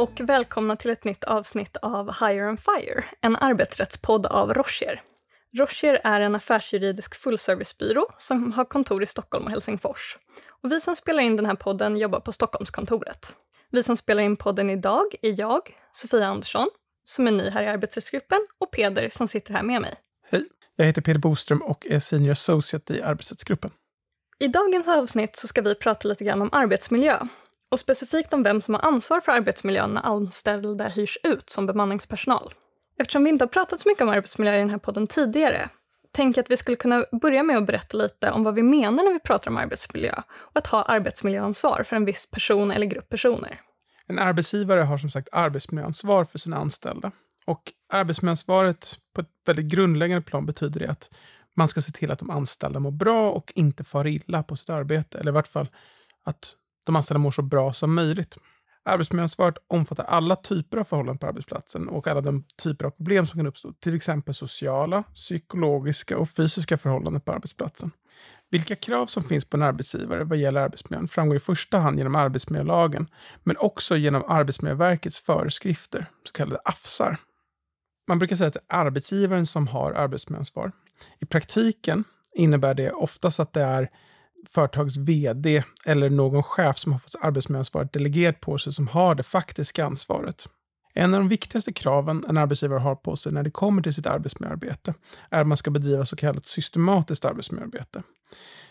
och välkomna till ett nytt avsnitt av Hire and Fire, en arbetsrättspodd av Rocher. Rocher är en affärsjuridisk fullservicebyrå som har kontor i Stockholm och Helsingfors. Och vi som spelar in den här podden jobbar på Stockholmskontoret. Vi som spelar in podden idag är jag, Sofia Andersson, som är ny här i arbetsrättsgruppen, och Peder som sitter här med mig. Hej, jag heter Peder Boström och är senior associate i arbetsrättsgruppen. I dagens avsnitt så ska vi prata lite grann om arbetsmiljö och specifikt om vem som har ansvar för arbetsmiljön när anställda hyrs ut som bemanningspersonal. Eftersom vi inte har pratat så mycket om arbetsmiljö i den här podden tidigare tänker jag att vi skulle kunna börja med att berätta lite om vad vi menar när vi pratar om arbetsmiljö och att ha arbetsmiljöansvar för en viss person eller grupp personer. En arbetsgivare har som sagt arbetsmiljöansvar för sina anställda. Och arbetsmiljöansvaret på ett väldigt grundläggande plan betyder det att man ska se till att de anställda mår bra och inte far illa på sitt arbete. Eller i vart fall att de anställda mår så bra som möjligt. Arbetsmiljöansvaret omfattar alla typer av förhållanden på arbetsplatsen och alla de typer av problem som kan uppstå, till exempel sociala, psykologiska och fysiska förhållanden på arbetsplatsen. Vilka krav som finns på en arbetsgivare vad gäller arbetsmiljön framgår i första hand genom arbetsmiljölagen, men också genom Arbetsmiljöverkets föreskrifter, så kallade AFSar. Man brukar säga att det är arbetsgivaren som har arbetsmiljöansvar. I praktiken innebär det oftast att det är företags vd eller någon chef som har fått arbetsmiljöansvaret delegerat på sig som har det faktiska ansvaret. En av de viktigaste kraven en arbetsgivare har på sig när det kommer till sitt arbetsmiljöarbete är att man ska bedriva så kallat systematiskt arbetsmiljöarbete.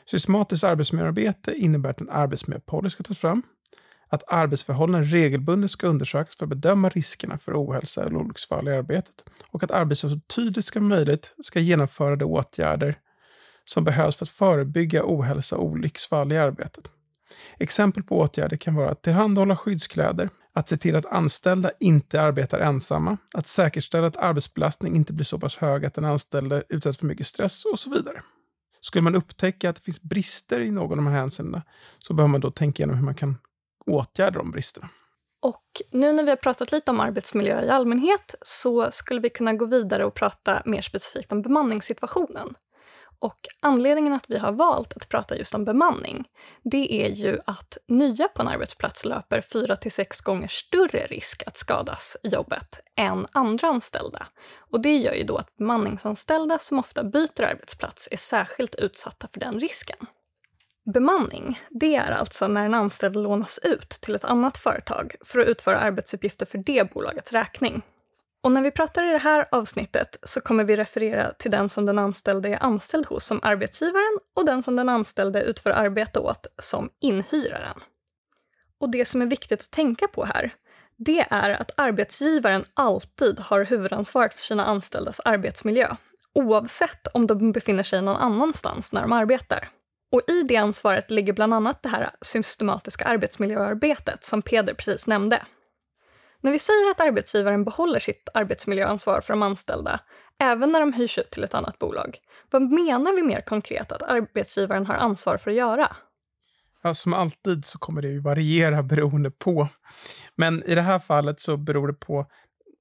Systematiskt arbetsmiljöarbete innebär att en arbetsmiljöpolicy ska tas fram, att arbetsförhållanden regelbundet ska undersökas för att bedöma riskerna för ohälsa eller olycksfall i arbetet och att arbetsgivaren så tydligt som möjligt ska genomföra de åtgärder som behövs för att förebygga ohälsa och olycksfall i arbetet. Exempel på åtgärder kan vara att tillhandahålla skyddskläder, att se till att anställda inte arbetar ensamma, att säkerställa att arbetsbelastning inte blir så pass hög att den anställde utsätts för mycket stress och så vidare. Skulle man upptäcka att det finns brister i någon av de här hänseendena så behöver man då tänka igenom hur man kan åtgärda de bristerna. Och nu när vi har pratat lite om arbetsmiljö i allmänhet så skulle vi kunna gå vidare och prata mer specifikt om bemanningssituationen. Och anledningen att vi har valt att prata just om bemanning, det är ju att nya på en arbetsplats löper 4 till 6 gånger större risk att skadas i jobbet än andra anställda. Och det gör ju då att bemanningsanställda som ofta byter arbetsplats är särskilt utsatta för den risken. Bemanning, det är alltså när en anställd lånas ut till ett annat företag för att utföra arbetsuppgifter för det bolagets räkning. Och när vi pratar i det här avsnittet så kommer vi referera till den som den anställde är anställd hos som arbetsgivaren och den som den anställde utför arbete åt som inhyraren. Och det som är viktigt att tänka på här, det är att arbetsgivaren alltid har huvudansvaret för sina anställdas arbetsmiljö, oavsett om de befinner sig någon annanstans när de arbetar. Och i det ansvaret ligger bland annat det här systematiska arbetsmiljöarbetet som Peder precis nämnde. När vi säger att arbetsgivaren behåller sitt arbetsmiljöansvar för de anställda, även när de hyrs ut till ett annat bolag, vad menar vi mer konkret att arbetsgivaren har ansvar för att göra? Ja, som alltid så kommer det ju variera beroende på. Men i det här fallet så beror det på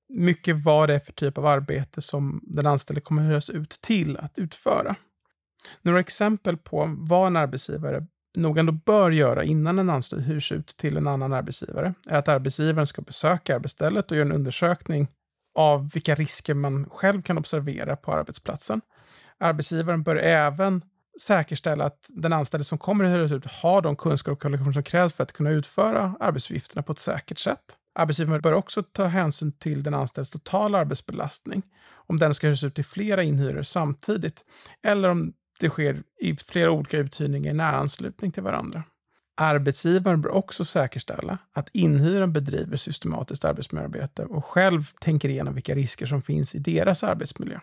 mycket vad det är för typ av arbete som den anställde kommer hyras ut till att utföra. Några exempel på vad en arbetsgivare nog ändå bör göra innan en anställd hyrs ut till en annan arbetsgivare är att arbetsgivaren ska besöka arbetsstället och göra en undersökning av vilka risker man själv kan observera på arbetsplatsen. Arbetsgivaren bör även säkerställa att den anställde som kommer att hyras ut har de kunskaper och kvalifikationer som krävs för att kunna utföra arbetsuppgifterna på ett säkert sätt. Arbetsgivaren bör också ta hänsyn till den anställdes totala arbetsbelastning, om den ska hyras ut till flera inhyrare samtidigt, eller om det sker i flera olika uthyrningar i nära anslutning till varandra. Arbetsgivaren bör också säkerställa att inhyraren bedriver systematiskt arbetsmiljöarbete och själv tänker igenom vilka risker som finns i deras arbetsmiljö.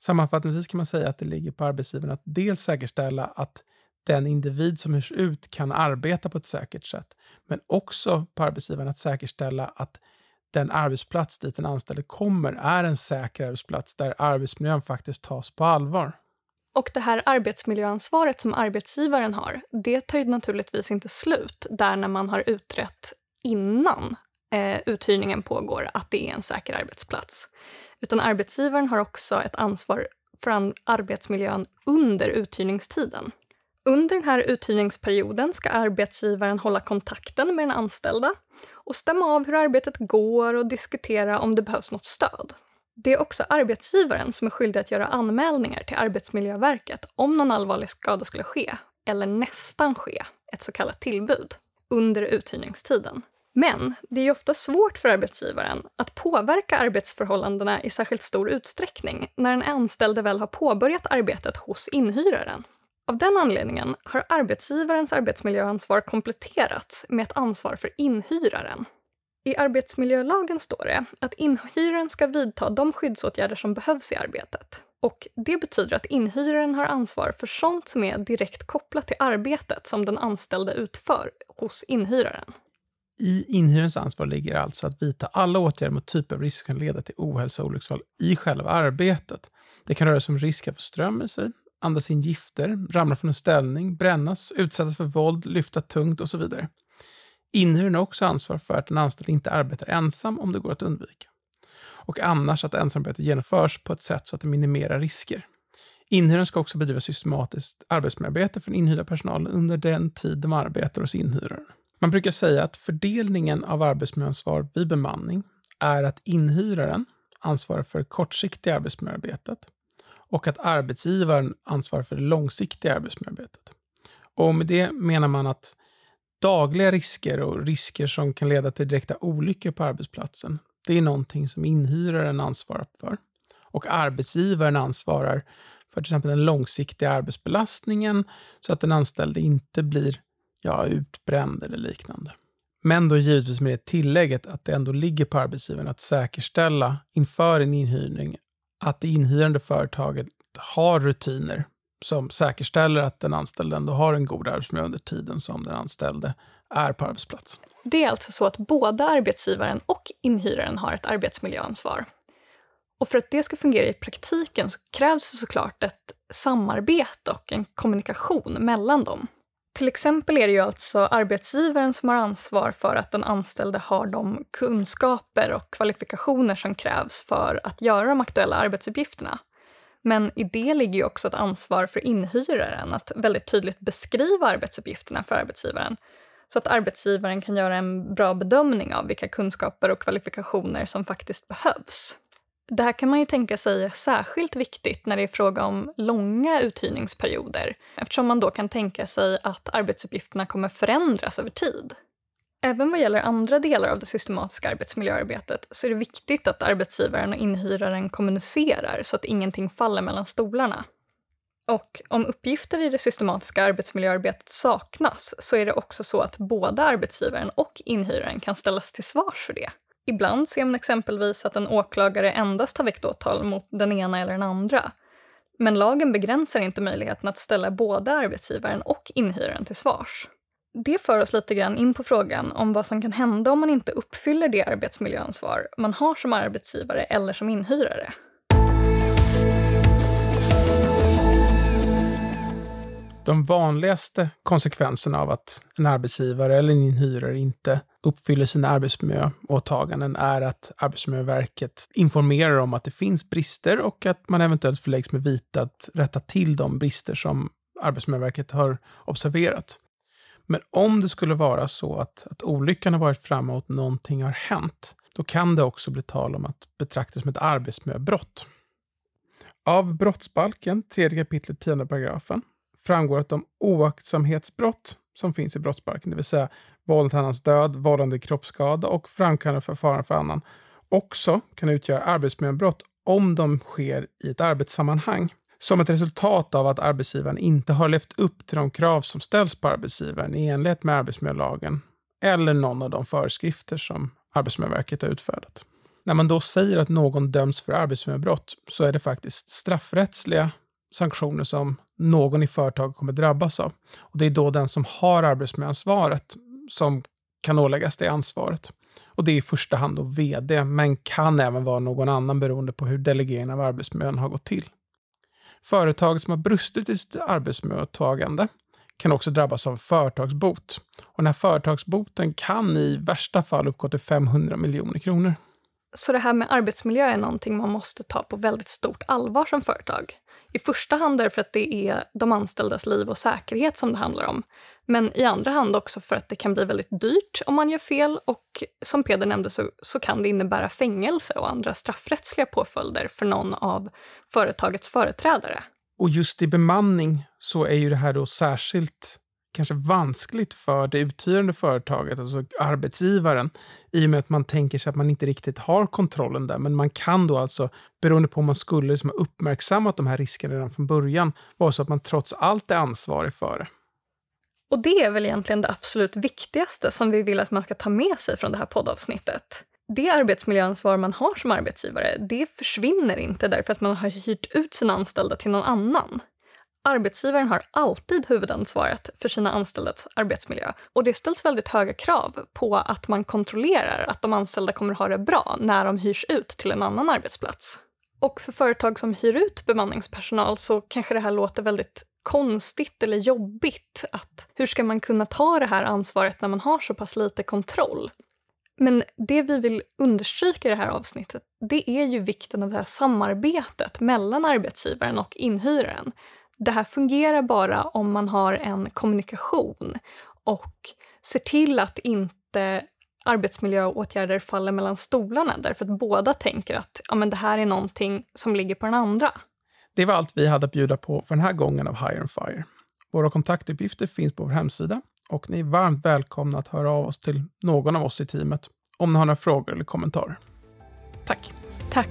Sammanfattningsvis kan man säga att det ligger på arbetsgivaren att dels säkerställa att den individ som hyrs ut kan arbeta på ett säkert sätt, men också på arbetsgivaren att säkerställa att den arbetsplats dit den anställde kommer är en säker arbetsplats där arbetsmiljön faktiskt tas på allvar. Och det här arbetsmiljöansvaret som arbetsgivaren har, det tar ju naturligtvis inte slut där när man har utrett innan eh, uthyrningen pågår att det är en säker arbetsplats. Utan arbetsgivaren har också ett ansvar för arbetsmiljön under uthyrningstiden. Under den här uthyrningsperioden ska arbetsgivaren hålla kontakten med den anställda och stämma av hur arbetet går och diskutera om det behövs något stöd. Det är också arbetsgivaren som är skyldig att göra anmälningar till Arbetsmiljöverket om någon allvarlig skada skulle ske, eller nästan ske, ett så kallat tillbud, under uthyrningstiden. Men det är ju ofta svårt för arbetsgivaren att påverka arbetsförhållandena i särskilt stor utsträckning när den anställde väl har påbörjat arbetet hos inhyraren. Av den anledningen har arbetsgivarens arbetsmiljöansvar kompletterats med ett ansvar för inhyraren. I arbetsmiljölagen står det att inhyraren ska vidta de skyddsåtgärder som behövs i arbetet. Och det betyder att inhyraren har ansvar för sånt som är direkt kopplat till arbetet som den anställde utför hos inhyraren. I inhyrarens ansvar ligger alltså att vidta alla åtgärder mot typer av risk som kan leda till ohälsa och olycksfall i själva arbetet. Det kan röra sig om risk att få ström i sig, andas in gifter, ramla från en ställning, brännas, utsättas för våld, lyfta tungt och så vidare. Inhyraren har också ansvar för att den anställde inte arbetar ensam om det går att undvika. Och annars att ensamarbete genomförs på ett sätt så att det minimerar risker. Inhyraren ska också bedriva systematiskt arbetsmiljöarbete för den inhyrda personalen under den tid de arbetar hos inhyraren. Man brukar säga att fördelningen av arbetsmiljöansvar vid bemanning är att inhyraren ansvarar för det kortsiktiga arbetsmiljöarbetet och att arbetsgivaren ansvarar för det långsiktiga arbetsmiljöarbetet. Och med det menar man att dagliga risker och risker som kan leda till direkta olyckor på arbetsplatsen, det är någonting som inhyraren ansvarar för. Och arbetsgivaren ansvarar för till exempel den långsiktiga arbetsbelastningen så att den anställde inte blir ja, utbränd eller liknande. Men då givetvis med det tillägget att det ändå ligger på arbetsgivaren att säkerställa inför en inhyrning att det inhyrande företaget har rutiner som säkerställer att den anställde ändå har en god arbetsmiljö under tiden som den anställde är på arbetsplatsen. Det är alltså så att både arbetsgivaren och inhyraren har ett arbetsmiljöansvar. Och för att det ska fungera i praktiken så krävs det såklart ett samarbete och en kommunikation mellan dem. Till exempel är det ju alltså arbetsgivaren som har ansvar för att den anställde har de kunskaper och kvalifikationer som krävs för att göra de aktuella arbetsuppgifterna. Men i det ligger ju också ett ansvar för inhyraren att väldigt tydligt beskriva arbetsuppgifterna för arbetsgivaren så att arbetsgivaren kan göra en bra bedömning av vilka kunskaper och kvalifikationer som faktiskt behövs. Det här kan man ju tänka sig är särskilt viktigt när det är fråga om långa uthyrningsperioder eftersom man då kan tänka sig att arbetsuppgifterna kommer förändras över tid. Även vad gäller andra delar av det systematiska arbetsmiljöarbetet så är det viktigt att arbetsgivaren och inhyraren kommunicerar så att ingenting faller mellan stolarna. Och om uppgifter i det systematiska arbetsmiljöarbetet saknas så är det också så att både arbetsgivaren och inhyraren kan ställas till svars för det. Ibland ser man exempelvis att en åklagare endast har väckt åtal mot den ena eller den andra. Men lagen begränsar inte möjligheten att ställa både arbetsgivaren och inhyraren till svars. Det för oss lite grann in på frågan om vad som kan hända om man inte uppfyller det arbetsmiljöansvar man har som arbetsgivare eller som inhyrare. De vanligaste konsekvenserna av att en arbetsgivare eller en inhyrare inte uppfyller sina arbetsmiljöåtaganden är att Arbetsmiljöverket informerar om att det finns brister och att man eventuellt förläggs med vite att rätta till de brister som Arbetsmiljöverket har observerat. Men om det skulle vara så att, att olyckan har varit framme och någonting har hänt, då kan det också bli tal om att betraktas som ett arbetsmiljöbrott. Av brottsbalken, 3 kapitlet 10 paragrafen, framgår att de oaktsamhetsbrott som finns i brottsbalken, det vill säga våld till annans död, vållande kroppsskada och framkallande för faran för annan, också kan utgöra arbetsmiljöbrott om de sker i ett arbetssammanhang som ett resultat av att arbetsgivaren inte har levt upp till de krav som ställs på arbetsgivaren i enlighet med arbetsmiljölagen eller någon av de föreskrifter som Arbetsmiljöverket har utfärdat. När man då säger att någon döms för arbetsmiljöbrott så är det faktiskt straffrättsliga sanktioner som någon i företaget kommer drabbas av. Och Det är då den som har arbetsmiljöansvaret som kan åläggas det ansvaret. Och Det är i första hand då vd, men kan även vara någon annan beroende på hur delegeringen av arbetsmiljön har gått till. Företag som har brustit i sitt arbetsmiljöåtagande kan också drabbas av företagsbot. Och den här företagsboten kan i värsta fall uppgå till 500 miljoner kronor. Så det här med arbetsmiljö är någonting man måste ta på väldigt stort allvar som företag. I första hand därför att det är de anställdas liv och säkerhet som det handlar om. Men i andra hand också för att det kan bli väldigt dyrt om man gör fel och som Peder nämnde så, så kan det innebära fängelse och andra straffrättsliga påföljder för någon av företagets företrädare. Och just i bemanning så är ju det här då särskilt kanske vanskligt för det uthyrande företaget, alltså arbetsgivaren, i och med att man tänker sig att man inte riktigt har kontrollen där. Men man kan då alltså, beroende på om man skulle liksom ha uppmärksammat de här riskerna redan från början, vara så att man trots allt är ansvarig för det. Och det är väl egentligen det absolut viktigaste som vi vill att man ska ta med sig från det här poddavsnittet. Det arbetsmiljöansvar man har som arbetsgivare, det försvinner inte därför att man har hyrt ut sina anställda till någon annan. Arbetsgivaren har alltid huvudansvaret för sina anställdas arbetsmiljö och det ställs väldigt höga krav på att man kontrollerar att de anställda kommer ha det bra när de hyrs ut till en annan arbetsplats. Och för företag som hyr ut bemanningspersonal så kanske det här låter väldigt konstigt eller jobbigt. Att hur ska man kunna ta det här ansvaret när man har så pass lite kontroll? Men det vi vill understryka i det här avsnittet, det är ju vikten av det här samarbetet mellan arbetsgivaren och inhyraren det här fungerar bara om man har en kommunikation och ser till att inte arbetsmiljöåtgärder faller mellan stolarna därför att båda tänker att ja, men det här är någonting som ligger på den andra. Det var allt vi hade att bjuda på för den här gången av Hire and Fire. Våra kontaktuppgifter finns på vår hemsida och ni är varmt välkomna att höra av oss till någon av oss i teamet om ni har några frågor eller kommentarer. Tack! Tack!